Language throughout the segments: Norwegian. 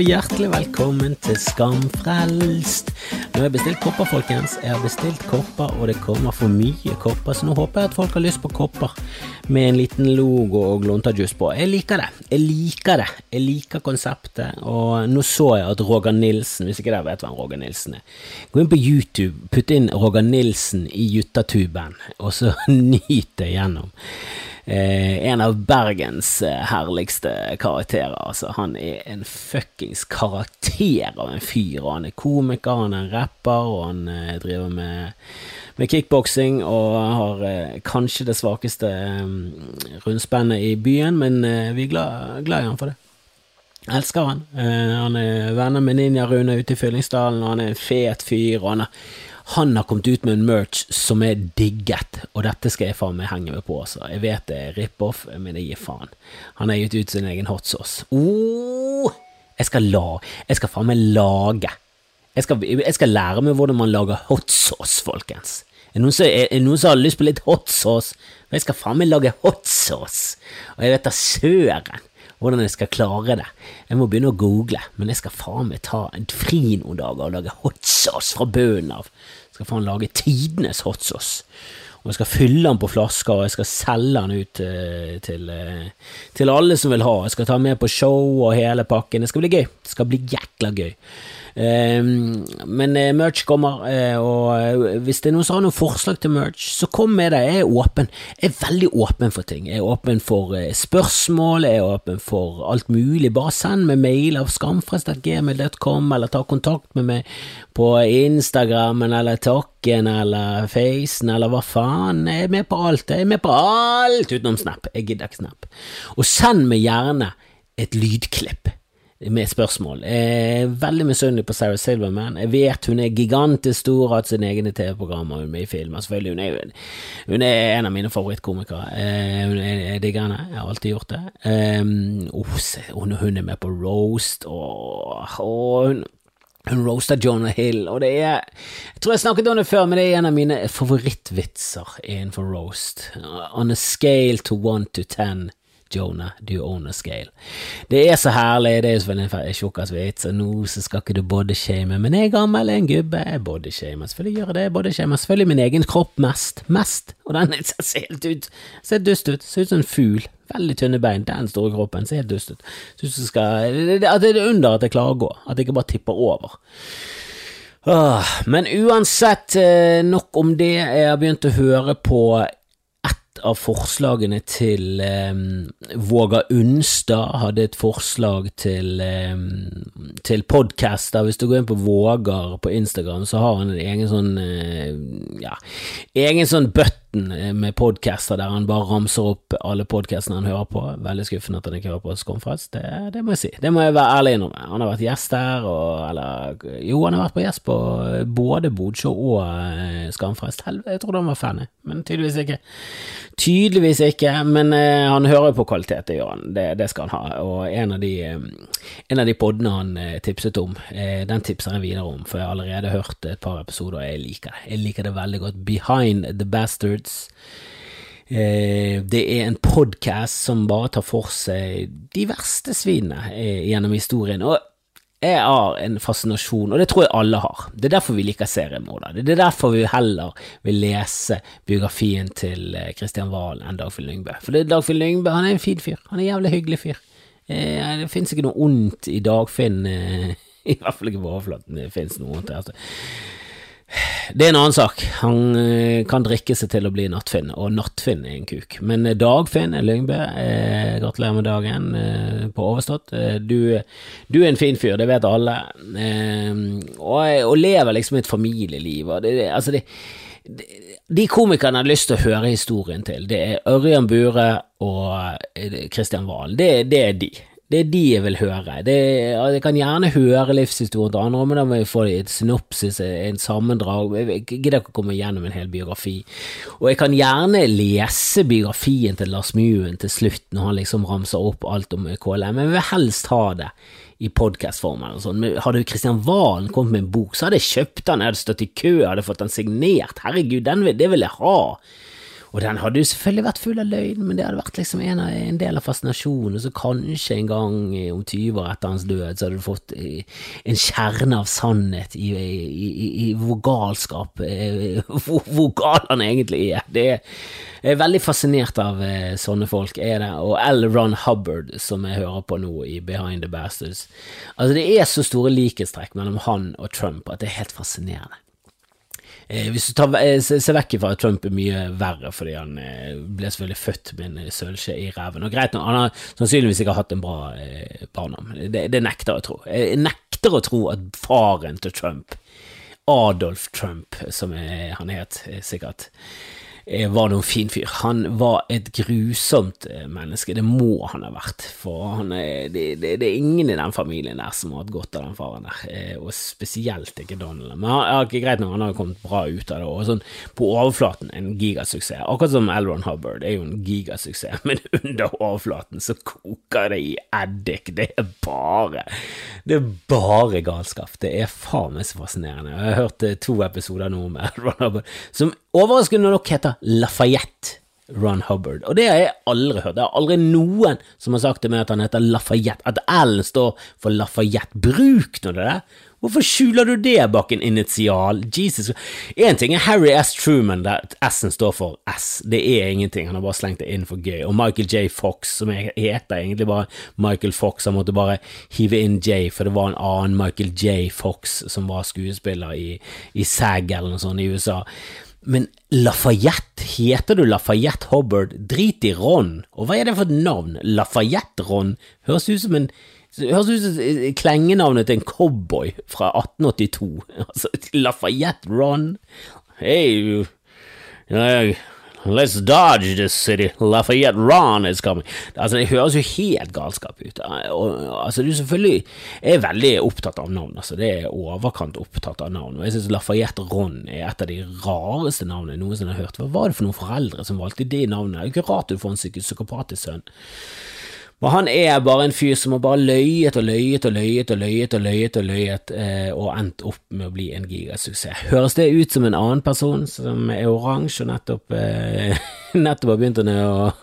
og hjertelig velkommen til Skamfrelst. Nå har jeg bestilt kopper, folkens. Jeg har bestilt kopper, og det kommer for mye kopper, så nå håper jeg at folk har lyst på kopper med en liten logo og glontajuice på. Jeg liker det. Jeg liker det. Jeg liker konseptet, og nå så jeg at Roger Nilsen, hvis ikke dere vet hvem Roger Nilsen er, gå inn på YouTube, putt inn Roger Nilsen i Juttatuben, og så nyt det gjennom. Eh, en av Bergens eh, herligste karakterer. Altså, han er en fuckings karakter av en fyr. Og han er komiker, han er en rapper, og han eh, driver med, med kickboksing og har kanskje det svakeste eh, rundspennet i byen, men vi er glad, glad i han for det. Elsker han. han er venner med Ninja Rune ute i Fyllingsdalen, og han er en fet fyr. og han er han har kommet ut med en merch som er digget, og dette skal jeg faen meg henge meg på. Altså. Jeg vet det er rip-off, men jeg gir faen. Han har gitt ut sin egen hot sauce. Oh, jeg skal la Jeg skal faen meg lage. Jeg skal, jeg skal, lære meg hvordan man lager hot sauce, folkens. Er det noen som, er, er noen som har lyst på litt hot sauce? Jeg skal faen meg lage hot sauce, og jeg vet da søren hvordan jeg skal klare det. Jeg må begynne å google, men jeg skal faen meg ta en fri noen dager og lage hot sauce fra bunnen av. Jeg skal faen lage tidenes hot sauce. Og jeg skal fylle den på flasker, og jeg skal selge den ut uh, til, uh, til alle som vil ha. Jeg skal ta med på show og hele pakken. Det skal bli gøy. Det skal bli jækla gøy. Ehm, men eh, merch kommer, eh, og eh, hvis det er noen som har noen forslag til merch, så kom med det. Jeg er åpen. Jeg er veldig åpen for ting. Jeg er åpen for spørsmål, jeg er åpen for alt mulig. Bare send meg mail av skamfrest.gmail.com, eller ta kontakt med meg på Instagrammen eller Takken eller Facen eller hva faen. Jeg er med på alt. Jeg er med på alt utenom Snap. Jeg gidder ikke Snap. Og send meg gjerne et lydklipp med spørsmål. Jeg er veldig misunnelig på Sarah Silverman. Jeg vet hun er gigantisk stor, har hatt sine egne TV-programmer, hun er med i filmer. Selvfølgelig, hun er, hun er en av mine favorittkomikere. Eh, hun er, jeg digger henne, jeg har alltid gjort det. Um, hun, er med på Roast, og, og hun hun roaster Jonah Hill, og det er Jeg tror jeg snakket om det før, men det er en av mine favorittvitser innenfor roast. On a scale to one to ten Jonah, du own a scale. Det er så herlig, det er jo selvfølgelig en tjukkasvits, og nå så skal ikke du bodyshame, men jeg er gammel, jeg er en gubbe, jeg bodyshamer, selvfølgelig gjør jeg det, bodyshamer, selvfølgelig min egen kropp mest, mest, og den ser helt ut, ser dust ut, ser ut som en fugl, veldig tynne bein, den store kroppen, ser helt dust ut, synes du skal, at det er under at jeg klarer å gå, at jeg ikke bare tipper over. Åh, men uansett, eh, nok om det, jeg har begynt å høre på av forslagene til um, Våga Unstad hadde et forslag til, um, til podcaster. Hvis du går inn på Vågar på Instagram, så har han en egen sånn uh, ja, egen sånn bøtte Eh, med podcaster der han bare ramser opp alle podcastene han hører på. Veldig skuffende at han ikke hører på Skomfrelst, det, det, må jeg si. Det må jeg være ærlig innom. Han har vært gjest der, og eller Jo, han har vært på gjest på både Bodsjå og Skamfrelst. Helvete, Jeg trodde han var fan, men tydeligvis ikke. Tydeligvis ikke, men uh, han hører jo på kvalitet, det gjør han. Det, det, skal han ha. Og en av de, um, en av de podene han uh, tipset om, den tipser jeg videre om, for jeg har allerede hørt et par episoder, og jeg liker det. Jeg liker det veldig godt. Behind the Bastards. Eh, det er en podkast som bare tar for seg de verste svinene eh, gjennom historien. Og jeg har en fascinasjon, og det tror jeg alle har. Det er derfor vi liker seriemordere. Det er derfor vi heller vil lese biografien til Kristian eh, Valen enn Dagfinn Lyngbø. For Dagfinn Lyngbø han er en fin fyr. Han er en jævlig hyggelig fyr. Det finnes ikke noe ondt i Dagfinn, i hvert fall ikke på overflaten. Det finnes noe ondt. Altså. Det er en annen sak. Han eh, kan drikke seg til å bli Nattfinn, og Nattfinn er en kuk. Men eh, Dagfinn Lyngbø, eh, gratulerer med dagen eh, på overstått. Eh, du, du, er en fin fyr, det vet alle, eh, og, og, lever liksom et familieliv. Og det, altså det, de komikerne jeg har lyst til å høre historien til, det er Ørjan Bure og Kristian Valen. Det, det er de. Det er de jeg vil høre. Det, jeg kan gjerne høre livshistorien til andre, men da må jeg få et synopsis, en sammendrag. Jeg gidder ikke å komme gjennom en hel biografi. Og jeg kan gjerne lese biografien til Lars Mjuen til slutt, når han liksom ramser opp alt om KLM, men jeg vil helst ha det i podkastform eller sånn. Hadde Kristian Valen kommet med en bok, så hadde jeg kjøpt den, jeg hadde stått i kø, jeg hadde fått den signert. Herregud, den, det vil jeg ha. Og den hadde jo selvfølgelig vært full av løgn, men det hadde vært liksom en, av, en del av fascinasjonen. og Så kanskje en gang om 20 år etter hans død, så hadde du fått eh, en kjerne av sannhet i, i, i, i hvor galskap eh, hvor, hvor, gal han egentlig er. Det er, jeg er veldig fascinert av eh, sånne folk, er det. Og L. Ron Hubbard, som jeg hører på nå i Behind the Bastards. Altså, det er så store likhetstrekk mellom han og Trump at det er helt fascinerende. Eh, hvis du tar, eh, ser vekk fra at Trump er mye verre fordi han eh, ble selvfølgelig født med en sølvskje i ræven. Og greit han har sannsynligvis ikke hatt en bra barndom, det, det, nekter jeg å tro. Jeg nekter å tro at faren til Trump, Adolf Trump, som han het sikkert, var noen fin fyr. Han var et grusomt eh, menneske, det må han ha vært. For er, det, det, det, er ingen i den familien der som har hatt godt av den faren der, eh, og spesielt ikke Donald. Men han, ja, ikke greit nok, han har kommet bra ut av det, og sånn på overflaten en gigasuksess. Akkurat som Elron Hubbard er jo en gigasuksess, men under overflaten så koker det i eddik. Det er bare Det er bare galskap. Det er faen meg så fascinerende. Jeg har hørt to episoder nå med Elron Hubbard som overraskende nok heter Lafayette Ron Hubbard. Og det har jeg aldri hørt. Det er aldri noen som har sagt til meg at han heter Lafayette, at L står for Lafayette. Bruk nå det! Hvorfor skjuler du det bak en initial? Jesus. Én ting er Harry S. Truman, der S-en står for S. Det er ingenting, han har bare slengt det inn for gøy. Og Michael J. Fox, som jeg heter egentlig bare Michael Fox, han måtte bare hive inn J, for det var en annen Michael J. Fox som var skuespiller i, i SAG eller noe sånt i USA. Men Lafayette, heter du Lafayette Hubbard? Drit i Ron. Og hva er det for et navn? Lafayette-Ron? Høres ut som en Høres ut som klengenavnet til en cowboy fra 1882. Altså, Lafayette Ron. Hei, Let's dodge this city, Lafayette Ron is coming. Altså, Det høres jo helt galskap ut. Altså, du selvfølgelig er veldig opptatt av navn, altså. Det er overkant opptatt av navn. Og jeg synes Lafayette Ron er et av de rareste navnene jeg noensinne har hørt. Hva var det for noen foreldre som valgte de navnene? Det er ikke rart du får en psykopatisk sønn. Og han er bare en fyr som har bare løyet og løyet og løyet og løyet og løyet og løyet, eh, og endt opp med å bli en gigasuksess. Høres det ut som en annen person som er oransje og nettopp, eh, nettopp har begynt å,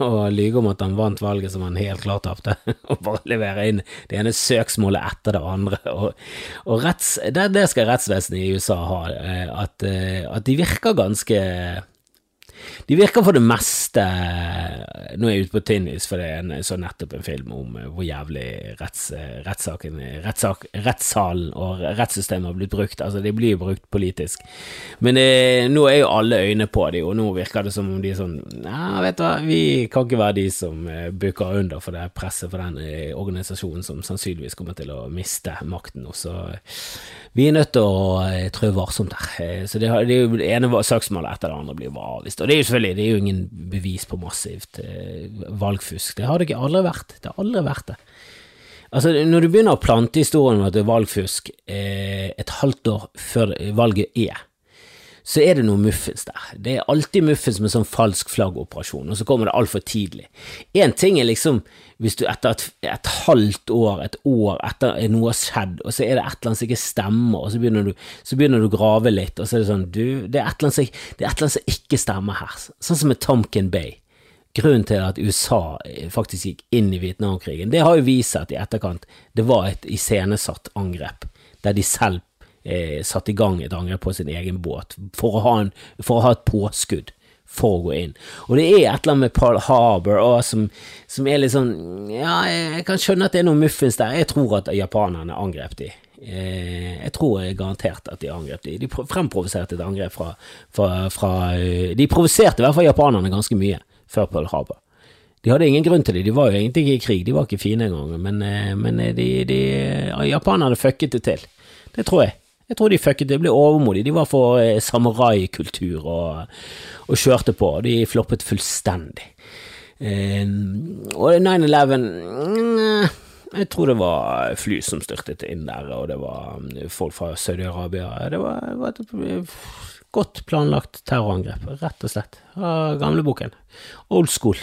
å, lyge om at han vant valget som han helt klart tapte, og bare levere inn det ene søksmålet etter det andre. Og, og retts, det, det, skal rettsvesenet i USA ha, eh, at, eh, at de virker ganske de virker for det meste Nå er jeg ute på Tinnis, for det er så nettopp en film om eh, hvor jævlig eh, rettssaken, rettssak, rettssalen og rettssystemet har blitt brukt. Altså, de blir jo brukt politisk. Men det, nå er jo alle øyne på dem, og nå virker det som om de er sånn Ja, vet du hva, vi kan ikke være de som eh, bukker under for det presset for den organisasjonen som sannsynligvis kommer til å miste makten nå. Vi er nødt til å trø varsomt der. Så det, det, det ene saksmålet etter det andre blir bare avvist. Og det er jo selvfølgelig det er jo ingen bevis på massivt eh, valgfusk. Det har det ikke aldri vært. Det har aldri vært det. Altså, når du begynner å plante historien om at det er valgfusk eh, et halvt år før valget er, så er det noe muffins der. Det er alltid muffins med sånn falsk flaggoperasjon, og så kommer det altfor tidlig. Én ting er liksom hvis du etter et, et, halvt år, et år etter noe har skjedd, og så er det et eller annet som ikke stemmer, og så begynner, du, så begynner du å grave litt, og så er det sånn du, det er et eller annet som, annet som ikke stemmer her. Sånn som med Tomkin Bay. Grunnen til at USA faktisk gikk inn i Vietnamkrigen, det har jo vist seg at i etterkant det var et iscenesatt angrep, der de selv eh, satte i gang et angrep på sin egen båt for å ha, en, for å ha et påskudd for å gå inn. Og det er et eller annet med Pearl Harbor og, som, som, er litt sånn Ja, jeg kan skjønne at det er noen muffins der. Jeg tror at japanerne angrep de. Eh, jeg tror jeg garantert at de angrep de. De fremprovoserte et angrep fra, fra, fra De provoserte i hvert fall japanerne ganske mye før Pearl Harbor. De hadde ingen grunn til det, de var jo egentlig ikke i krig, de var ikke fine engang, men, eh, men de, de, japanerne fucket det til. Det tror jeg. Jeg tror de fucket det, ble overmodige. De var for eh, samuraikultur og, og, kjørte på. De floppet fullstendig. Eh, og 9-11 mm, Jeg tror det var fly som styrtet inn der, og det var mm, folk fra Saudi-Arabia. Det det var et godt planlagt terrorangrep, rett og slett. Av gamleboken. Old school.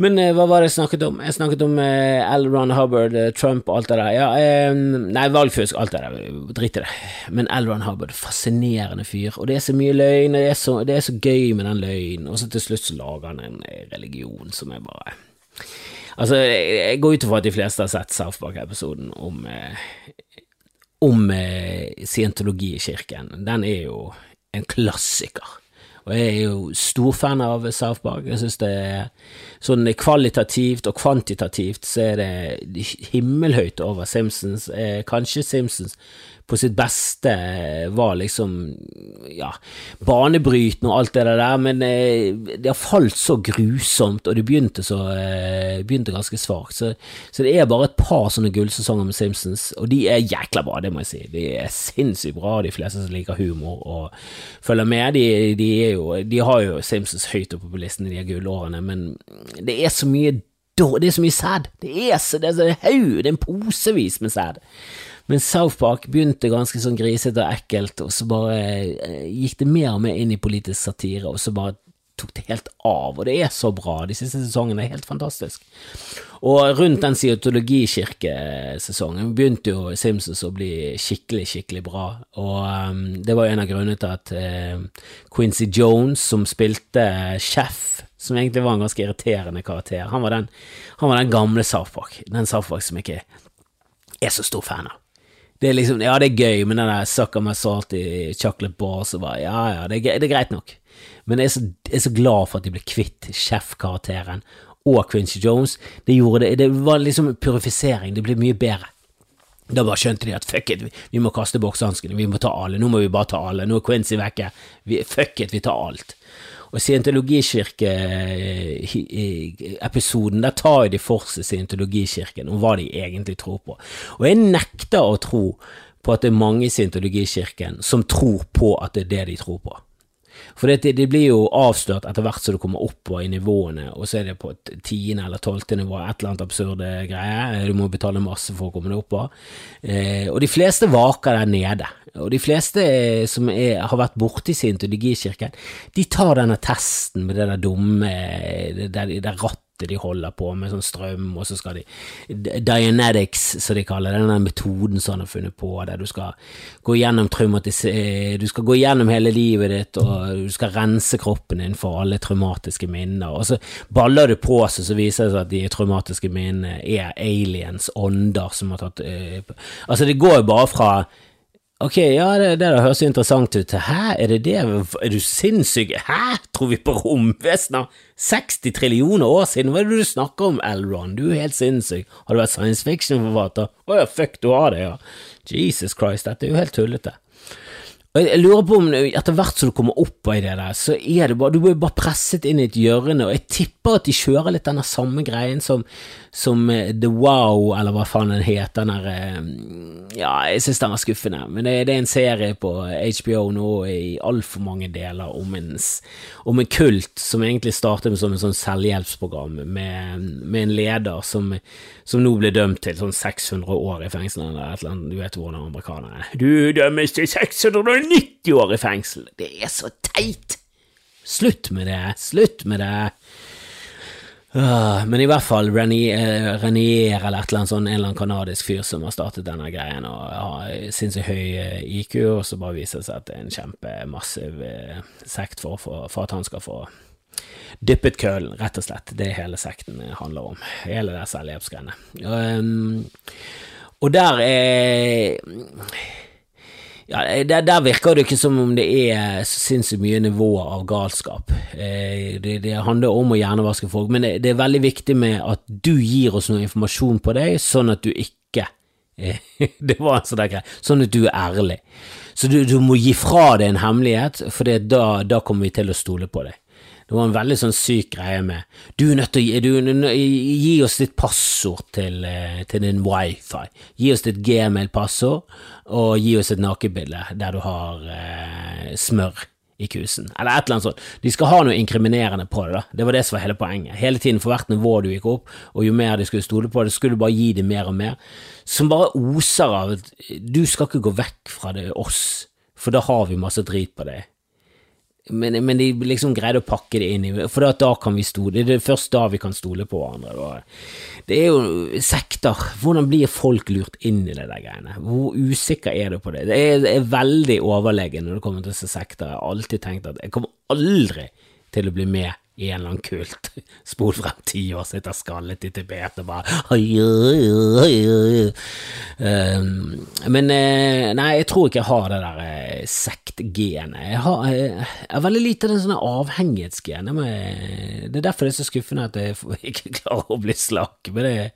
Men eh, hva var det jeg snakket om? Jeg snakket om eh, L. Ron Hubbard, eh, Trump og alt det der. Ja, eh, nei, valgfusk, alt det der. Drit i det. Men L. Ron Hubbard, fascinerende fyr. Og det er så mye løgn, det er så, det er så gøy med den løgnen. Og så til slutt så lager han en eh, religion som er bare Altså, jeg går ut ifra at de fleste har sett South Park-episoden om, om kirken. Den er jo en klassiker. Og jeg er jo storfan av South Park. Jeg synes det er sånn kvalitativt og kvantitativt så er det himmelhøyt over Simpsons. Eh, kanskje Simpsons på sitt beste var liksom ja, banebrytende og alt det der, men eh, det har falt så grusomt, og det begynte, så, eh, begynte ganske svakt. Så, så, det er bare et par sånne gullsesonger med Simpsons, og de er jækla bra, det må jeg si. De er sinnssykt bra, de fleste som liker humor og følger med. De, de, jo, de har jo Simpsons høyt oppe på listen i de gullårene, men det er så mye det er så mye sæd. Det er så det er haug, det er en posevis med sæd. Men South Park begynte ganske sånn grisete og ekkelt, og så bare eh, gikk det mer og mer inn i politisk satire, og så bare tok det helt av, og det er så bra. De siste sesongene er helt fantastisk. Og rundt den scientologikirkesesongen begynte jo Simpsons å bli skikkelig, skikkelig bra, og um, det var en av grunnene til at uh, Quincy Jones, som spilte Chef, som egentlig var en ganske irriterende karakter, han var den, han var den gamle South Park, den South Park som ikke er så stor fan av. Det er liksom, ja, det er gøy, men den der sucker salt i chocolate bars og bare Ja, ja, det er, det er greit nok. Men jeg er, så, jeg er, så, glad for at de ble kvitt sjefkarakteren og Quincy Jones. Det gjorde det, det var liksom purifisering. Det ble mye bedre. Da bare skjønte de at fuck it, vi må kaste boksehanskene, vi må ta alle, nå må vi bare ta alle, nå er Quincy vekke, vi, fuck it, vi tar alt. Og scientologikirke-episoden, der tar de for seg scientologikirken om hva de egentlig tror på. Og jeg nekter å tro på at det er mange i scientologikirken som tror på at det er det de tror på. For det, det, blir jo avslørt etter hvert som du kommer oppover i nivåene, og så er det på tiende eller tolvte nivå, et eller annet absurde greier, du må betale masse for å komme deg oppover. Eh, og de fleste vaker der nede. Og de fleste som er, har vært borti scientologikirken, de tar denne testen med det der dumme, det der, det der rattet de holder på med sånn strøm, og så skal de Dianetics, som de kaller det, den metoden som han har funnet på, der du skal gå gjennom Du skal gå gjennom hele livet ditt, og du skal rense kroppen din for alle traumatiske minner, og så baller du på seg, så viser det seg at de traumatiske minnene er aliens, ånder, som har tatt øh, Altså, det går jo bare fra Ok, ja, det, det høres interessant ut. Hæ, er det det? Er du sinnssyk? Hæ, tror vi på romvesener? 60 trillioner år siden? Hva er det du snakker om, Elron? Du er helt sinnssyk. Har du vært science fiction-forfatter? Å ja, fuck, du har det, ja. Jesus Christ, dette er jo helt tullete. Og jeg lurer på om etter hvert som du kommer opp i det der, så er det bare Du blir bare presset inn i et hjørne, og jeg tipper at de kjører litt denne samme greien som, som eh, The Wow, eller hva faen den heter, den der eh, Ja, jeg synes den var skuffende, men det, det, er en serie på HBO nå i altfor mange deler om en, om en kult som egentlig startet med som en sånn selvhjelpsprogram med, med en leder som, som nå blir dømt til sånn 600 år i fengsel eller et eller annet, du vet hvordan amerikanere er. Du dømmes til 690 år i fengsel! Det er så teit! Slutt med det, slutt med det. Uh, men i hvert fall Renier, uh, Renier eller et eller annet sånn, en eller annen kanadisk fyr som har startet denne greien og har ja, sinnssykt høy uh, IQ, og så bare viser det seg at det er en kjempemassiv sekt for, for, for, at han skal få dyppet kølen, rett og slett. Det hele sekten handler om. Hele det selvhjelpsgreiene. Og, og der er ja, der, der, virker det ikke som om det er så sinnssykt mye nivåer av galskap. Eh, det, det, handler om å hjernevaske folk, men det, det, er veldig viktig med at du gir oss noe informasjon på deg, sånn at du ikke eh, Det var en sånn greie. Sånn at du er ærlig. Så du, du må gi fra deg en hemmelighet, for da, da kommer vi til å stole på deg. Det var en veldig sånn syk greie med Du er nødt til å gi, gi oss ditt passord til, eh, til din wifi. Gi oss ditt gmail-passord, og gi oss et nakenbilde der du har eh, smør i kusen, eller et eller annet sånt. De skal ha noe inkriminerende på det, da. Det var det som var hele poenget. Hele tiden for hvert nivå du gikk opp, og jo mer de skulle stole på det, skulle du bare gi dem mer og mer, som bare oser av at du skal ikke gå vekk fra det oss, for da har vi masse drit på deg men, men, de liksom greide å pakke det inn i For da kan vi stole Det er først da vi kan stole på hverandre. Det er jo sekter. Hvordan blir folk lurt inn i det der greiene? Hvor usikker er du på det? Det er, er veldig overlegen når det kommer til sekter. Jeg har alltid tenkt at jeg kommer aldri til å bli med i en eller annen kult. Spol frem ti år, sitter skallet i Tibet og bare um, Men eh, nei, jeg tror ikke jeg har det der eh, sektgenet. Jeg, har, jeg har veldig lite av den sånne avhengighetsgenet. Det er derfor det er så skuffende at jeg ikke klarer å bli slak. Men jeg,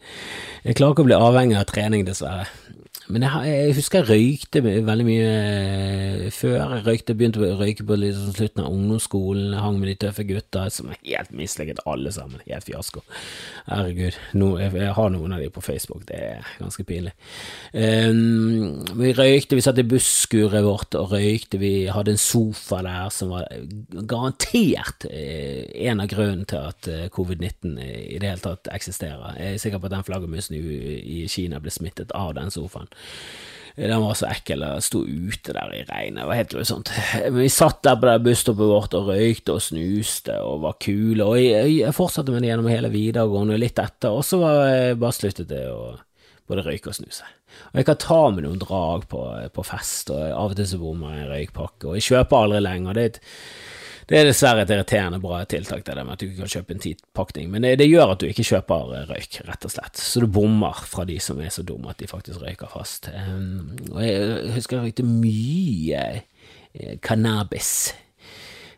jeg klarer ikke å bli avhengig av trening, dessverre. Men jeg, jeg, husker jeg røykte veldig mye eh, før. Jeg røykte, begynte å røyke på liksom slutten av ungdomsskolen. Jeg hang med de tøffe gutta som er helt mislykket, alle sammen. Helt fiasko. Herregud. No, jeg, jeg, har noen av de på Facebook, det er ganske pinlig. Um, vi røykte, vi satt i busskuret vårt og røykte. Vi hadde en sofa der som var garantert eh, en av grunnene til at eh, covid-19 i det hele tatt eksisterer. Jeg er sikker på at den flaggermusen i, i Kina ble smittet av den sofaen. Den var så ekkel, jeg sto ute der i regnet, det var helt sånt. Men vi satt der på det busstoppet vårt og røykte og snuste og var kule, og jeg, jeg fortsatte med det gjennom hele videregående litt etter, og så bare sluttet det å både røyke og snuse. Og jeg kan ta med noen drag på, på fest, og av og til så bommer jeg en røykpakke, og jeg kjøper aldri lenger. Det er et det er dessverre et irriterende bra tiltak, det der med at du ikke kan kjøpe en tidpakning, men det, det, gjør at du ikke kjøper eh, røyk, rett og slett. Så du bommer fra de som er så dumme at de faktisk røyker fast. Um, og jeg husker jeg røykte mye eh, cannabis.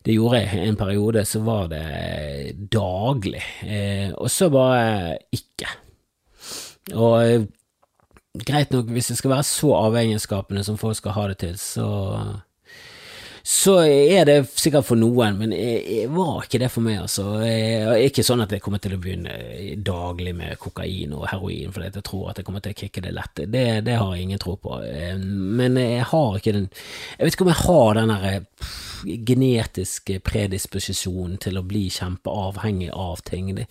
Det gjorde jeg en periode, så var det daglig, eh, og så bare ikke. Og greit nok, hvis det skal være så avhengighetsskapende som folk skal ha det til, så så er det sikkert for noen, men jeg, var ikke det for meg, altså. Jeg, er ikke sånn at jeg kommer til å begynne daglig med kokain og heroin fordi jeg tror at jeg kommer til å kicke det lett. Det, det har jeg ingen tro på. Eh, men jeg har ikke den Jeg vet ikke om jeg har den derre genetisk predisposisjon til å bli kjempeavhengig av ting. Jeg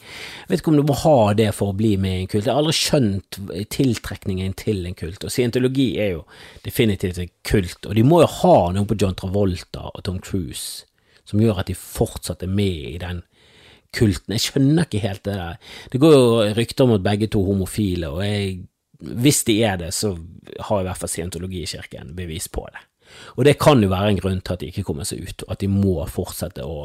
vet ikke om du må ha det for å bli med i en kult. Jeg har aldri skjønt tiltrekningen til en kult, og scientologi er jo definitivt en kult, og de må jo ha noe på John Travolta og Tom Cruise som gjør at de fortsatt er med i den kulten. Jeg skjønner ikke helt det der. Det går jo rykter om at begge to er homofile, og jeg, hvis de er det, så har i hvert fall scientologikirken bevis på det. Og det kan jo være en grunn til at de ikke kommer seg ut, og at de må fortsette å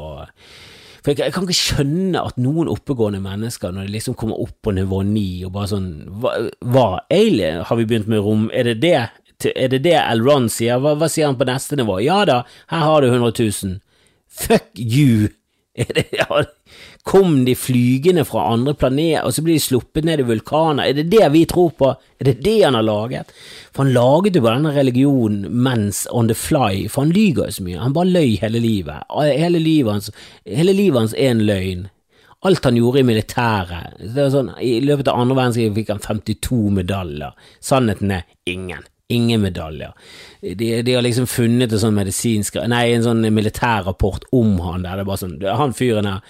For jeg, kan ikke skjønne at noen oppegående mennesker, når de liksom kommer opp på nivå ni og bare sånn Hva, hva alien? Har vi begynt med rom? Er det det? Er det det L. Ron sier? Hva, hva sier han på neste nivå? Ja da, her har du 100 000. Fuck you! Det, ja, Kom de flygende fra andre planeter, og så blir de sluppet ned i vulkaner? Er det det vi tror på? Er det det han har laget? For han laget jo bare denne religionen mens on the fly, for han lyger jo så mye. Han bare løy hele livet. Hele livet hans, hele livet hans er en løgn. Alt han gjorde i militæret sånn, I løpet av andre verdenskrig fikk han 52 medaljer. Sannheten er ingen. Ingen medaljer. De, de, har liksom funnet en sånn medisinsk Nei, en sånn militærrapport om han der det er bare sånn Han fyren her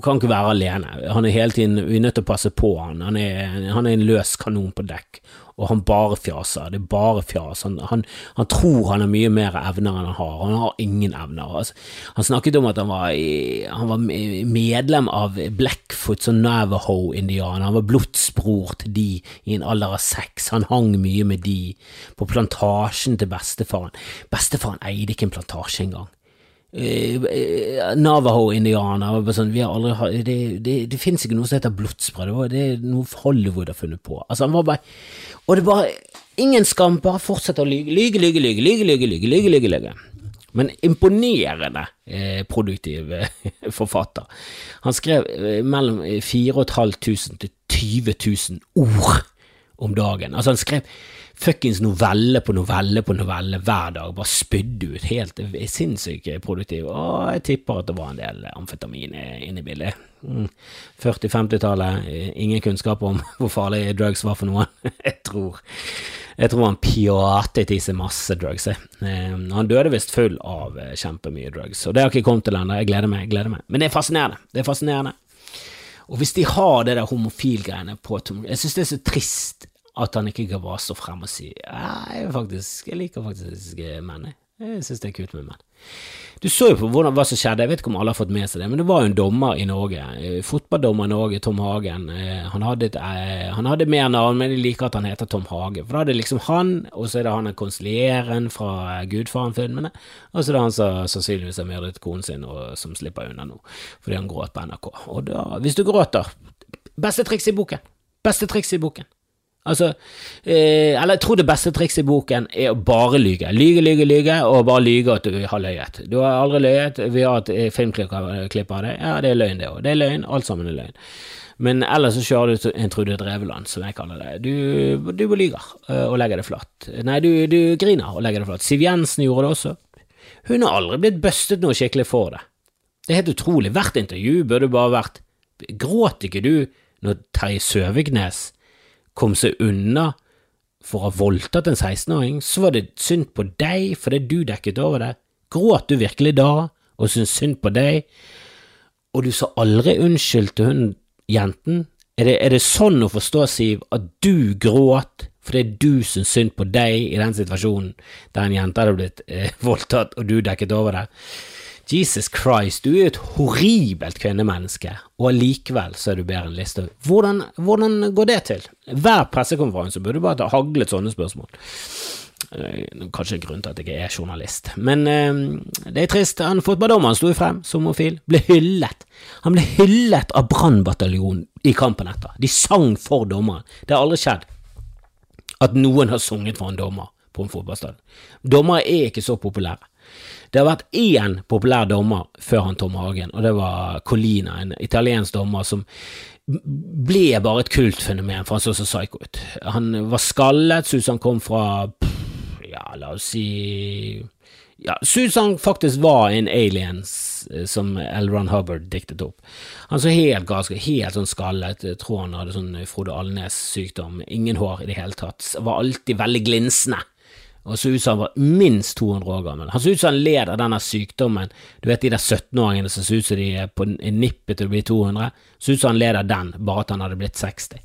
kan ikke være alene. Han er hele tiden Vi er nødt til å passe på han. Han er, han er en løs kanon på dekk og han bare fjaser. Det er bare fjas. Han, han, han, tror han har mye mer evner enn han har. Han har ingen evner. Altså, han snakket om at han var, i, han var medlem av Blackfoots og Navaho-indianer. Han var blodsbror til de i en alder av seks. Han hang mye med de på plantasjen til bestefaren. Bestefaren eide ikke en plantasje engang. Uh, Navaho-indianer sånn, Det, det, det finnes ikke noe som heter blodspray, det, det er noe Hollywood har funnet på. Altså, han var bare Og det var Ingen skam, bare fortsette å lyge. Lyge, lyge, lyge, lyge, lyge, lyge, lyge, lyge. Men imponerende eh, produktiv eh, forfatter. Han skrev eh, mellom 4500 til 20 000 ord om dagen. Altså, han skrev fuckings novelle på novelle på novelle hver dag, bare spydde ut, helt sinnssykt produktiv, og jeg tipper at det var en del amfetamin inne i bildet. Mm. 40-50-tallet, ingen kunnskap om hvor farlig drugs var for noen. jeg tror jeg tror han pjatet i seg masse drugs. Eh, han døde visst full av eh, kjempemye drugs, og det har ikke kommet til ennå. Jeg gleder meg, jeg gleder meg. Men det er fascinerende. Det er fascinerende. Og hvis de har det der homofilgreiene på Jeg synes det er så trist at han ikke kan bare stå frem og si jeg, faktisk, jeg liker faktisk menn. Jeg synes det er kult med menn. Du så jo på hvordan, hva som skjedde, jeg vet ikke om alle har fått med seg det, men det var jo en dommer i Norge, eh, fotballdommer i Norge, Tom Hagen. Eh, han hadde, et, eh, han hadde mer navn, men jeg liker at han heter Tom Hage. For da er det liksom han, og så er det han konsilieren fra Gudfaren-filmene, og så er det han som sannsynligvis har myrdet konen sin, og som slipper unna nå, fordi han gråt på NRK. Og da, hvis du gråter, beste triks i boken, beste triks i boken. Altså, eh, eller jeg tror det beste trikset i boken er å bare lyge. Lyge, lyge, lyge, og bare lyge at du har løyet. Du har aldri løyet, vi har et filmklipp av det. Ja, det er løgn, det òg. Det er løgn, alt sammen er løgn. Men ellers så kjører du en Trude Dreveland, som jeg kaller det. Du, du lyger eh, og legger det flatt. Nei, du, du griner og legger det flatt. Siv Jensen gjorde det også. Hun har aldri blitt bustet noe skikkelig for det. Det er helt utrolig. Hvert intervju burde bare vært Gråt ikke du når Terje Søviknes kom seg unna for å ha voldtatt en 16-åring, så var det synd på deg fordi du dekket over det. Gråt du virkelig da og syntes synd på deg, og du sa aldri unnskyld til hun jenten? Er det, er det sånn å forstå, Siv, at du gråt fordi du syntes synd på deg i den situasjonen der en jente hadde blitt eh, voldtatt, og du dekket over det? Jesus Christ, du er et horribelt kvinnemenneske, og allikevel så er du bedre enn Listhaug. Hvordan, hvordan, går det til? Hver pressekonferanse burde du bare ha haglet sånne spørsmål. Eh, kanskje en grunn til at jeg er journalist, men eh, det er trist. Han Fotballdommeren sto frem som homofil, ble hyllet. Han ble hyllet av Brannbataljonen i kampen etter. De sang for dommeren. Det har aldri skjedd at noen har sunget for en dommer på en fotballstadion. Dommere er ikke så populære. Det har vært én populær dommer før han Tom Hagen, og det var Colina, en italiensk dommer som ble bare et kultfenomen, for han så så psycho ut. Han var skallet, så ut han kom fra ja, la oss si ja, han faktisk var en aliens eh, som L. Ron Hubbard diktet opp. Han så helt ganske, helt sånn skallet, jeg tror han hadde sånn Frode Alnes-sykdom, ingen hår i det hele tatt, var alltid veldig glinsende og så ut som han var minst 200 år gammel. Han så ut som han led av denne sykdommen. Du vet de der 17-åringene som ser ut som de er på nippet til å bli 200? Så ut som han led av den, bare at han hadde blitt 60.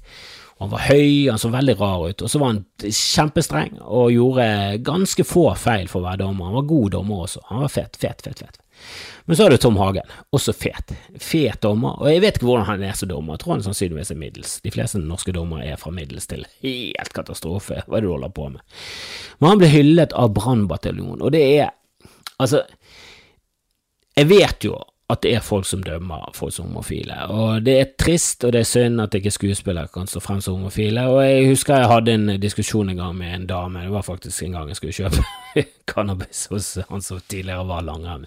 Og han var høy, han så veldig rar ut, og så var han kjempestreng og gjorde ganske få feil for å være dommer. Han var god dommer også. Han var fet, fet, fet, fet. Men så har du Tom Hagen, også fet. Fet dommer, og jeg vet ikke hvordan han er som dommer, jeg tror han sannsynligvis er middels. De fleste norske dommere er fra middels til helt katastrofe, hva er det du holder på med? Men han ble hyllet av Brannbataljonen, og det er Altså, jeg vet jo at det er folk som dømmer folk som homofile. Og det er trist, og det er synd at ikke skuespillere kan stå frem som homofile. Og jeg husker jeg hadde en diskusjon en gang med en dame, det var faktisk en gang jeg skulle kjøpe cannabis hos han som tidligere var langrenn.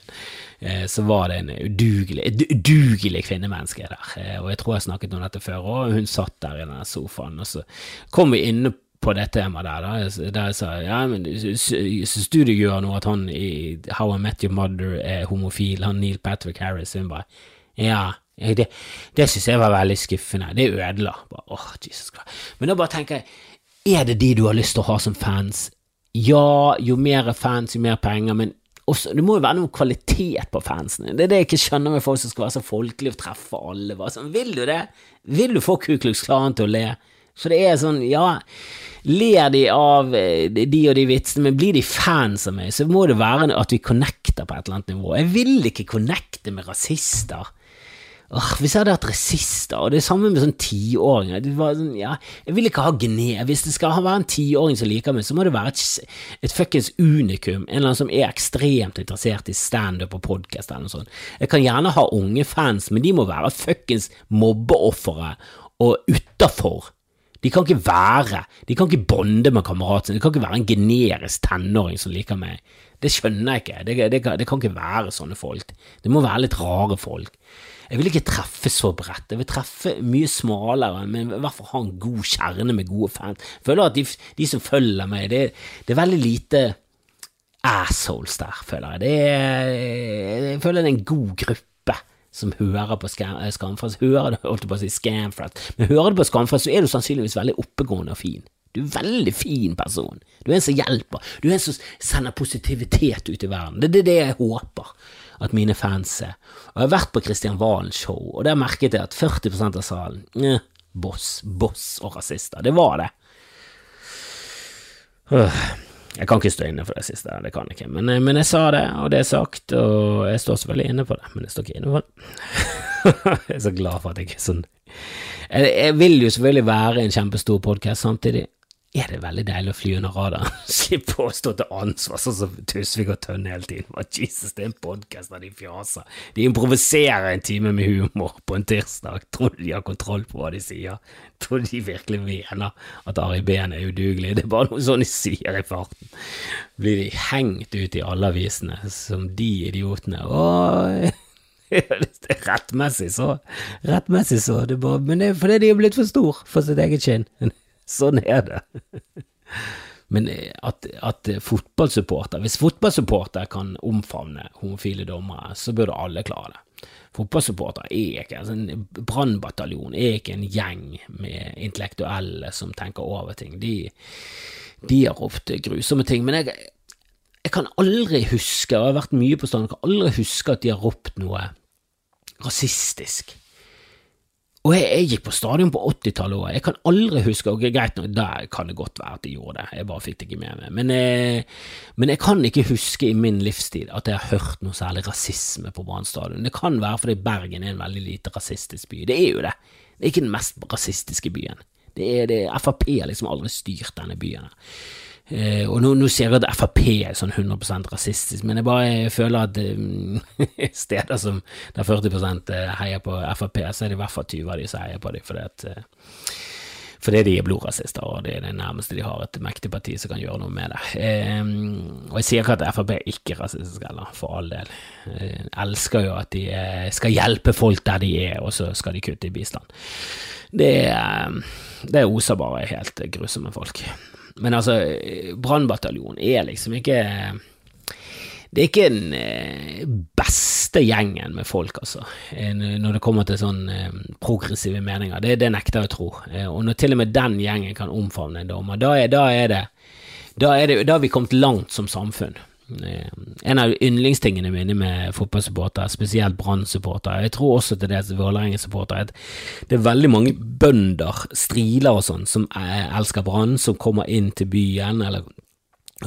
Eh, så var det en udugelig, udugelig kvinnemenneske der, eh, og jeg tror jeg snakket om dette før, og hun satt der i den sofaen, og så kom vi inne på på det temaet der, da, der jeg sa ja, men syns du det gjør noe at han i How I Met Your Mother er homofil, han Neil Patrick Harris, hun bare ja, det, det syns jeg var veldig skuffende, det ødela. Bare, oh, Jesus Christ. Men da bare tenker jeg, er det de du har lyst til å ha som fans? Ja, jo mer fans, jo mer penger, men også, det må jo være noe kvalitet på fansene. Det er det jeg ikke skjønner med folk som skal være så folkelige og treffe alle. Bare sånn, vil du det? Vil du få Ku Klux Klan til å le? For det er sånn, ja Ler de av eh, de og de vitsene, men blir de fans av meg, så må det være at vi connecter på et eller annet nivå. Jeg vil ikke connecte med rasister. Åh, hvis jeg hadde hatt rasister, og det er samme med sånn tiåringer sånn, ja, Jeg vil ikke ha gnev. Hvis det skal være en tiåring som liker meg, så må det være et, et fuckings unikum. En eller annen som er ekstremt interessert i standup og podkast eller noe sånt. Jeg kan gjerne ha unge fans, men de må være fuckings mobbeofre og utafor de kan ikke være De kan ikke bonde med kameraten sin. Det kan ikke være en generisk tenåring som liker meg. Det skjønner jeg ikke. Det, det, det, kan ikke være sånne folk. Det må være litt rare folk. Jeg vil ikke treffe så bredt. Jeg vil treffe mye smalere, men i hvert fall ha en god kjerne med gode fans. Jeg føler at de, de som følger meg, det, det, er veldig lite assholes der, føler jeg. Det jeg føler det er en god gruppe som hører på Skamfrest, Skamfrelst, hører det, holdt på å si Scamfrelst, men hører du på Skamfrelst, så er du sannsynligvis veldig oppegående og fin. Du er en veldig fin person. Du er en som hjelper. Du er en som sender positivitet ut i verden. Det er det jeg håper at mine fans er. Og jeg har vært på Kristian Valens show, og der merket jeg at 40% av salen eh, boss, boss og rasister. Det var det. Jeg kan ikke stå inne for det siste, det kan jeg ikke, men, eh, men jeg sa det, og det er sagt, og jeg står selvfølgelig inne på det, men jeg står ikke inne for det. jeg er så glad for at jeg ikke er sånn. Jeg, jeg vil jo selvfølgelig være en kjempestor podkast, samtidig er det veldig deilig å fly under radaren. Slippe å stå til ansvar sånn som Tusvik og Tønne hele tiden. But Jesus, det er en podkast der de fjaser. De improviserer en time med humor på en tirsdag. Tror du de har kontroll på hva de sier? Tror du de virkelig mener at Ari Behn er udugelig? Det er bare noe sånn de sier i farten. Blir de hengt ut i alle avisene som de idiotene. Åh, rettmessig så. Rettmessig så. Det bare, men det er fordi de er blitt for stor for sitt eget skinn. Sånn er det. Men eh, at, at fotballsupporter Hvis fotballsupporter kan omfavne homofile dommere, så burde alle klare det. Fotballsupporter er ikke altså En brannbataljon er ikke en gjeng med intellektuelle som tenker over ting. De, de har ofte grusomme ting. Men jeg, jeg kan aldri huske, og jeg har vært mye på stand, jeg kan aldri huske at de har ropt noe rasistisk. Og jeg, jeg, gikk på stadion på 80-tallet òg. Jeg kan aldri huske og Greit nok, der kan det godt være at de gjorde det, jeg bare fikk det ikke med meg. Men, eh, men, jeg kan ikke huske i min livstid at jeg har hørt noe særlig rasisme på Brann stadion. Det kan være fordi Bergen er en veldig lite rasistisk by. Det er jo det. Det er ikke den mest rasistiske byen. Det er, det, Frp har liksom aldri styrt denne byen. Eh, og nå, nå sier jeg at Frp er sånn 100% rasistisk, men jeg bare føler at eh, steder som der 40 eh, heier på Frp, så er det i hvert fall 20 av de som heier på dem, fordi at eh, fordi de er blodrasister, og det er det nærmeste de har et mektig parti som kan gjøre noe med det. Eh, og jeg sier ikke at Frp er ikke rasistisk heller, for all del. Jeg eh, elsker jo at de skal hjelpe folk der de er, og så skal de kutte i bistand. Det, det oser bare helt grusomme folk. Men altså, Brannbataljonen er liksom ikke det er ikke den eh, beste gjengen med folk, altså, eh, når det kommer til sånn eh, progressive meninger. Det, det nekter jeg å tro. Og når til og med den gjengen kan omfavne en dommer, da er, da er det da, er det, da har vi kommet langt som samfunn. Eh, en av yndlingstingene mine med fotballsupportere, spesielt Brann-supportere, jeg tror også til dels Vålerenga-supportere, at det er veldig mange bønder, striler og sånn, som elsker Brann, som kommer inn til byen, eller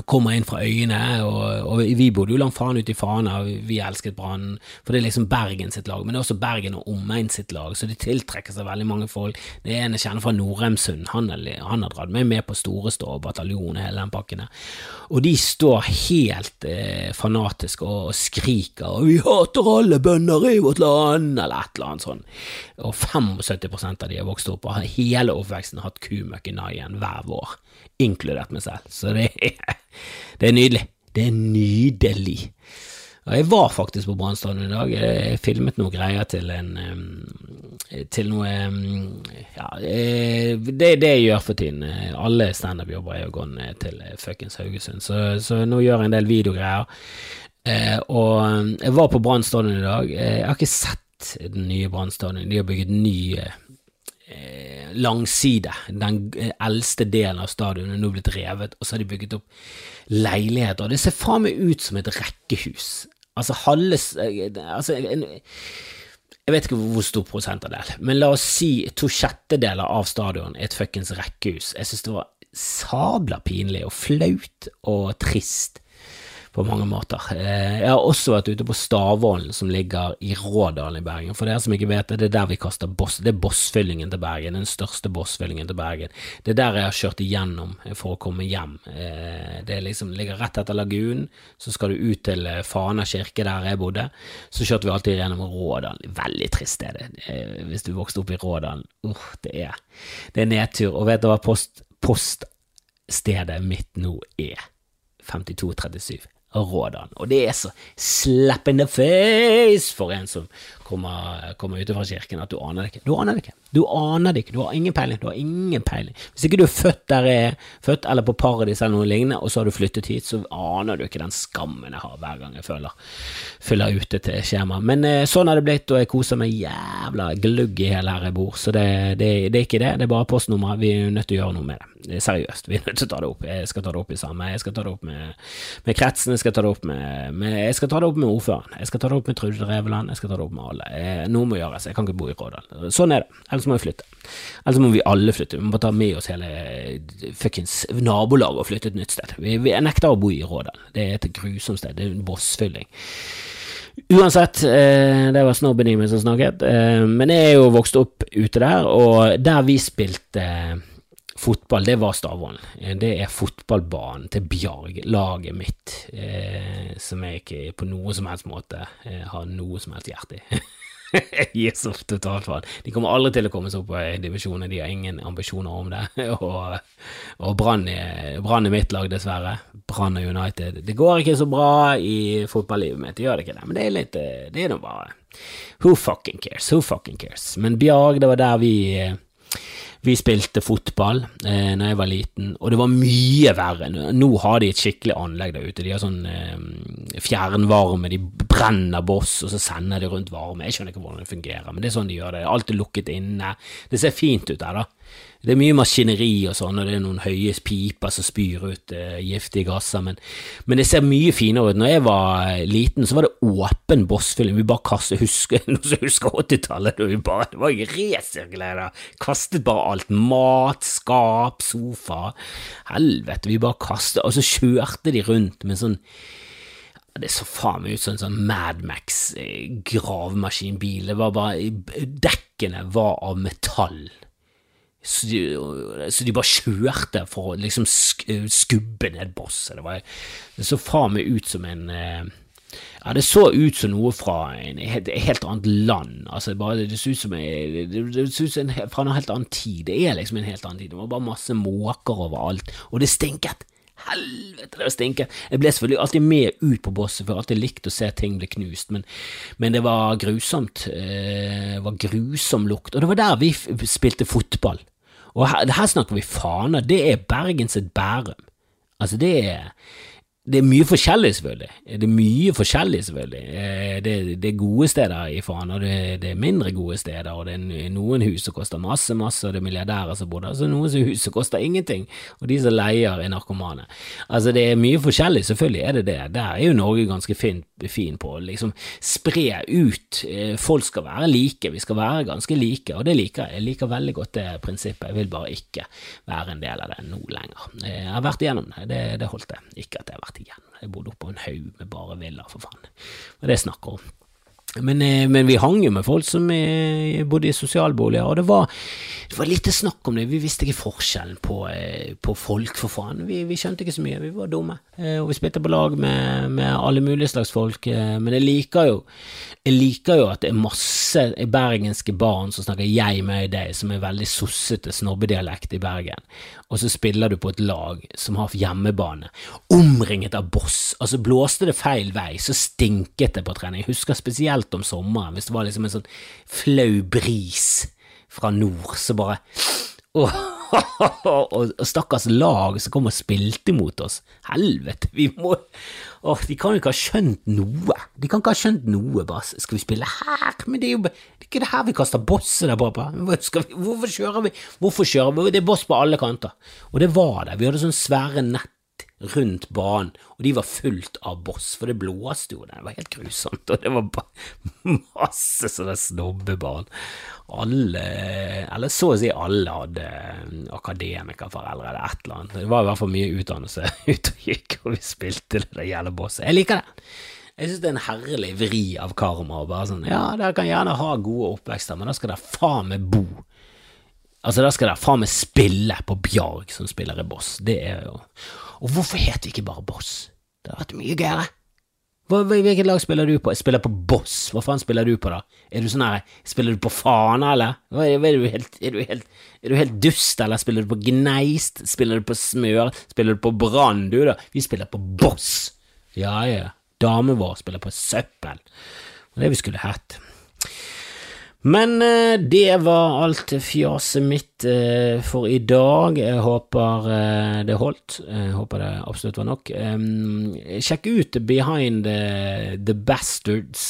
kommer inn fra øyene, og, og vi bodde jo langt faen ut i Fana, vi elsket Brann, for det er liksom Bergen sitt lag, men det er også Bergen og omegn sitt lag, så det tiltrekker seg veldig mange folk. Det er en jeg kjenner fra Norheimsund, han, han, har dratt meg med på Storestå og bataljon hele den pakken der, og de står helt eh, fanatisk og, og, skriker og 'vi hater alle bønder i vårt land', eller et eller annet sånt, og 75 av de har vokst opp og har hele oppveksten hatt kumøkk i naien hver vår inkludert meg selv. Så det er, det er nydelig. Det er nydelig. Og jeg var faktisk på Brann i dag. Jeg filmet noen greier til en Til noe Ja, eh, det er det jeg gjør for tiden. Alle standup-jobber er jo gått til fuckings Haugesund, så, så, nå gjør jeg en del videogreier. Eh, og jeg var på Brann i dag. Jeg har ikke sett den nye Brann De har bygget ny langside, den eldste delen av stadionet, nå blitt revet, og så har de bygget opp leiligheter. Det ser faen meg ut som et rekkehus. Altså halve altså, Jeg vet ikke hvor stor prosentandel, men la oss si to sjettedeler av stadion er et fuckings rekkehus. Jeg synes det var sabla pinlig og flaut og trist på mange måter. Eh, jeg har også vært ute på Stavålen, som ligger i Rådalen i Bergen. For dere som ikke vet det, det er der vi kaster boss. Det er bossfyllingen til Bergen, den største bossfyllingen til Bergen. Det er der jeg har kjørt igjennom for å komme hjem. Eh, det liksom, ligger rett etter lagunen, så skal du ut til eh, Fana kirke, der jeg bodde. Så kjørte vi alltid gjennom Rådalen. Veldig trist er hvis du vokste opp i Rådalen. Uh, det, er, det er nedtur. Og vet du hva post, poststedet mitt nå er? 5237. Rådan. Og det er så slap in the face for en som kommer, kommer ut fra kirken, at du aner det ikke. Du aner det ikke. Du aner det ikke. Du har ingen peiling. Du har ingen peiling. Hvis ikke du er født der jeg er født, eller på Paradis eller noe lignende, og så har du flyttet hit, så aner du ikke den skammen jeg har hver gang jeg føler fyller ute til skjema. Men eh, sånn har det blitt, og jeg koser meg jævla glugg i hele her jeg bor, så det, det, det er ikke det. Det er bare postnummeret. Vi er nødt til å gjøre noe med det. Seriøst, vi er nødt til å ta det opp. Jeg skal ta det opp i samme. Jeg skal ta det opp med, med kretsen, jeg skal ta det opp med, med, Jeg skal ta det opp med ordføreren. Jeg skal ta det opp med Trude Reveland. Jeg skal ta det opp med alle. Jeg, noe må gjøres. Jeg kan ikke bo i Rådal. Sånn er det. Ellers må vi flytte. Ellers må vi alle flytte. Vi må ta med oss hele fuckings nabolaget og flytte et nytt sted. Vi, vi nekter å bo i Rådal. Det er et grusomt sted. Det er en bossfylling. Uansett, eh, det var snobben i meg som snakket, eh, men jeg er jo vokst opp ute der, og der vi spilte fotball, det var Stavålen. Eh, det er fotballbanen til Bjarg, laget mitt, eh, som jeg ikke på noen som helst måte eh, har noe som helst hjerte i. gir så totalt faen. De kommer aldri til å komme seg opp i divisjonen, de har ingen ambisjoner om det. og og Brann er, mitt lag, dessverre. Brann og United. Det går ikke så bra i fotballivet mitt, det gjør det ikke det, men det er litt Det er nå bare Who fucking cares? Who fucking cares? Men Bjarg, det var der vi vi spilte fotball eh, da jeg var liten, og det var mye verre. Nå har de et skikkelig anlegg der ute. De har sånn eh, fjernvarme, de brenner boss, og så sender de rundt varme. Jeg skjønner ikke hvordan det fungerer, men det er sånn de gjør det. Alt er lukket inne. Det ser fint ut der, da. Det er mye maskineri og sånn, og det er noen høye piper som spyr ut uh, giftige gasser, men, men, det ser mye finere ut. Når jeg var eh, liten, så var det åpen bossfylling. Vi bare kastet husker, Noen som husker 80-tallet? Det var jo resirkulert. Kastet bare alt. Mat, skap, sofa. Helvete, vi bare kastet Og så kjørte de rundt med sånn det så faen meg ut som en sånn Madmax eh. Det var bare Dekkene var av metall. Så de, så de, bare kjørte for å liksom skubbe ned bosset. Det, var, det så faen meg ut som en eh, ja, det så ut som noe fra en helt, helt annet land. Altså, bare, det så ut som, det, det så ut som en, fra en helt annen tid. Det er liksom en helt annen tid. Det var bare masse måker overalt, og det stinket. Helvete, det stinket. Jeg ble selvfølgelig alltid med ut på bosset, for jeg har alltid likt å se ting bli knust, men, men det var grusomt. Eh, det var grusom lukt. Og det var der vi spilte fotball. Og her, her snakker vi faner. Det er Bergens et Bærum. Altså, det er det er mye forskjellig, selvfølgelig. Det er mye forskjellig, selvfølgelig. Eh, det, det er gode steder i Fana, det, det, er mindre gode steder, og det er noen hus som koster masse, masse, og det er milliardærer som bor der, så noen hus som koster ingenting, og de som leier, er narkomane. Altså, det er mye forskjellig, selvfølgelig er det det. Der er jo Norge ganske fin, fin på å liksom spre ut. Eh, folk skal være like, vi skal være ganske like, og det liker jeg. Jeg liker veldig godt det prinsippet. Jeg vil bare ikke være en del av det nå lenger. Jeg har vært igjennom det, det, det holdt jeg. Ikke at jeg har vært igjen. Jeg bodde oppå en haug med bare villa, for faen. Det er det jeg snakker om. Men, eh, men, vi hang jo med folk som eh, bodde i sosialboliger, og det var, det var lite snakk om det. Vi visste ikke forskjellen på, eh, på folk, for faen. Vi, vi, skjønte ikke så mye, vi var dumme. Og vi spilte på lag med, med alle mulige slags folk, men jeg liker jo jeg liker jo at det er masse bergenske barn som snakker jeg, meg, deg, som er veldig sossete snobbedialekt i Bergen, og så spiller du på et lag som har hjemmebane, omringet av boss. Altså, blåste det feil vei, så stinket det på trening. Jeg husker spesielt om sommeren, hvis det var liksom en sånn flau bris fra nord, så bare åh, og, stakkars lag som kom og spilte mot oss. Helvete, vi må Åh, De kan jo ikke ha skjønt noe. De kan ikke ha skjønt noe, Bass. skal vi spille her? Men det er jo det er ikke det her vi kaster bosset der, pappa. Hvorfor kjører vi Hvorfor kjører vi? Det er boss på alle kanter. Og det var det. Vi hadde sånn svære nett rundt banen, og de var fullt av boss, for det blåste jo, det var helt grusomt, og det var masse sånne snobbebarn. Alle, eller så å si alle, hadde akademikerforeldre eller et eller annet. Det var i hvert fall mye utdannelse ute og gikk, og vi spilte det gjelder bosset. Jeg liker det. Jeg synes det er en herlig vri av karma. og bare sånn, Ja, dere kan gjerne ha gode oppvekster, men da skal dere faen meg bo. Altså, da skal dere faen meg spille på Bjarg som spiller i Boss. Det er jo og hvorfor heter vi ikke bare Boss? Det hadde vært mye gøyere. Hvilket lag spiller du på? Jeg spiller på Boss. Hva faen spiller du på, da? Er du sånn her Spiller du på Fana, eller? Er, er, du helt, er, du helt, er, du helt, dust, eller? Spiller du på Gneist? Spiller du på Smør? Spiller du på Brann, du, da? Vi spiller på Boss. Ja, ja. Damen vår spiller på Søppel. Det var det vi skulle hatt. Men eh, det var alt fjaset mitt uh, for i dag. Jeg håper uh, det holdt. Jeg håper det absolutt var nok. Sjekk ut Behind the, Bastards.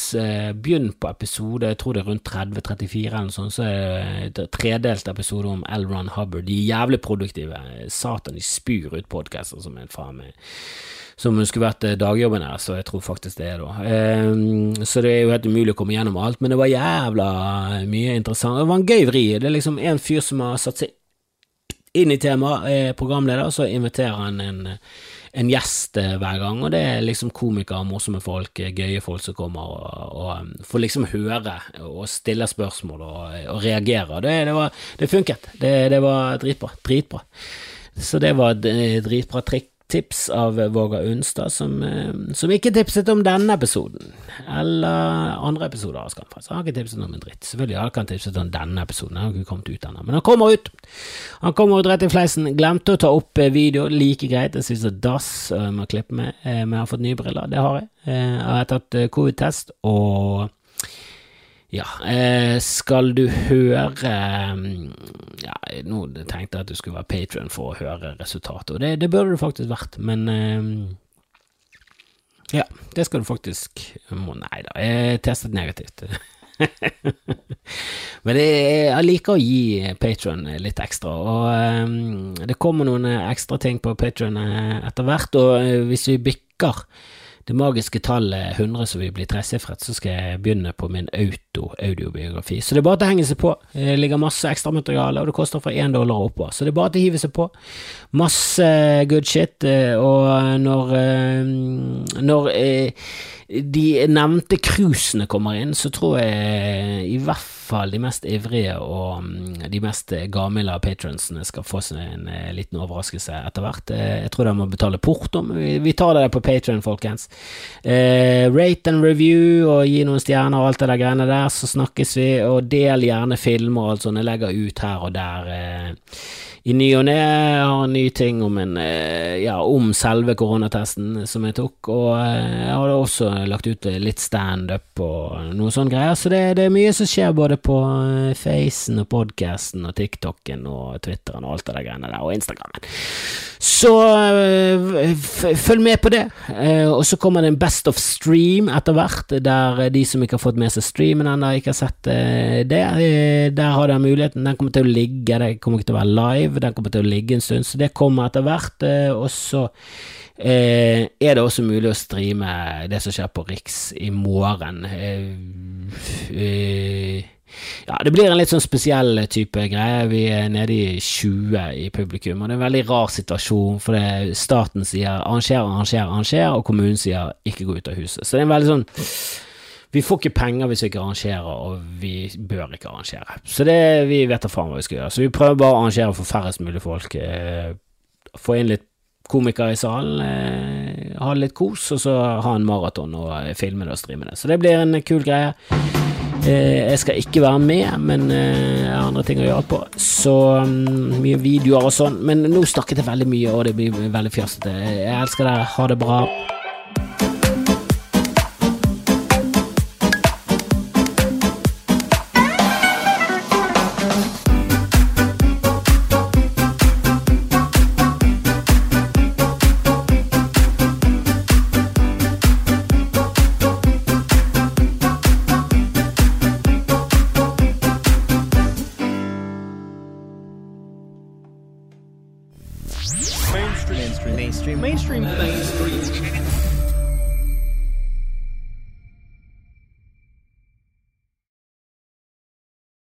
Begynn på episode, jeg tror det er rundt 30-34 eller noe sånt, så er det tredelt episode om L. Ron Hubbard. De jævlig produktive. Satan, de spyr ut podkaster som en faen meg som skulle vært dagjobben her, så jeg tror faktisk det er da. Um, så det er jo helt umulig å komme gjennom alt, men det var jævla mye interessant. Det var en gøy vri. Det er liksom en fyr som har satt seg inn i temaet, er programleder, og så inviterer han en, en gjest eh, hver gang, og det er liksom komikere, morsomme folk, eh, gøye folk som kommer og, og får liksom høre og stille spørsmål og, og reagere. Det, det, var, det funket. Det, det var dritbra. Dritbra. Så det var et eh, dritbra trikk tips av Våga Unstad, som, eh, som, ikke tipset om denne episoden, eller andre episoder av Skamfrelst. Han har ikke tipset om en dritt. Selvfølgelig har han tipset om denne episoden, han har ikke kommet ut ennå, men han kommer ut. Han kommer ut rett i fleisen. Glemte å ta opp eh, video, like greit, jeg synes det er dass jeg må klippe med, eh, men jeg har fått nye briller, det har jeg. Jeg har tatt covid-test, og ja, eh, skal du høre mm, Ja, nå tenkte jeg at du skulle være patron for å høre resultatet, og det, det burde du faktisk vært, men eh, Ja, det skal du faktisk Nei da, jeg testet negativt. Men det, jeg liker å gi Patron litt ekstra, og um, det kommer noen ekstra ting på Patron etter hvert, og hvis vi bikker det magiske tallet 100 som vil bli tresifret, så skal jeg begynne på min auto-audiobiografi. Så det er bare til å henge seg på. Det ligger masse ekstramateriale, og det koster fra én dollar og oppover. Så det er bare til å hive seg på. Masse good shit, eh, og når, eh, når eh, de nevnte cruisene kommer inn, så tror jeg i hvert fall de mest ivrige og mm, de mest gavmilde av patronsene skal få seg en eh, liten overraskelse etter hvert. Eh, jeg tror de må betale porto, men vi tar det på Patron, folkens. Eh, rate and review og gi noen stjerner og alt det der greiene der, så snakkes vi. Og del gjerne filmer og alt sånt jeg legger ut her og der. Eh, i ny og ne har en ny ting om, en, eh, ja, om selve koronatesten som jeg tok, og jeg har også lagt ut litt standup og noe sånne greier, så det, det, er mye som skjer både på eh, Facen og podcasten og TikToken og Twitteren og alt det der greiene der, og Instagrammen. Så følg med på det, og så kommer det en Best of Stream etter hvert, der de som ikke har fått med seg streamen ennå, ikke har sett det, der har dere muligheten, den kommer til å ligge, den kommer ikke til å være live. Den kommer til å ligge en stund, så det kommer etter hvert. Eh, og så eh, er det også mulig å streame det som skjer på Riks i morgen. Eh, ja, det blir en litt sånn spesiell type greie. Vi er nede i 20 i publikum, og det er en veldig rar situasjon, for det staten sier arranger, arranger, arranger, og kommunen sier ikke gå ut av huset. Så det er en veldig sånn vi får ikke penger hvis vi ikke arrangerer, og vi bør ikke arrangere. Så det, vi vet da faen hva vi skal gjøre. Så vi prøver bare å arrangere for færrest mulig folk. Eh, få inn litt komikere i salen, eh, ha litt kos, og så ha en maraton og eh, filme det og streame det. Så det blir en kul greie. Eh, jeg skal ikke være med, men eh, jeg har andre ting å gjøre på. Så um, mye videoer og sånn. Men nå snakket jeg veldig mye, og det blir veldig fjasete. Jeg elsker dere. Ha det bra.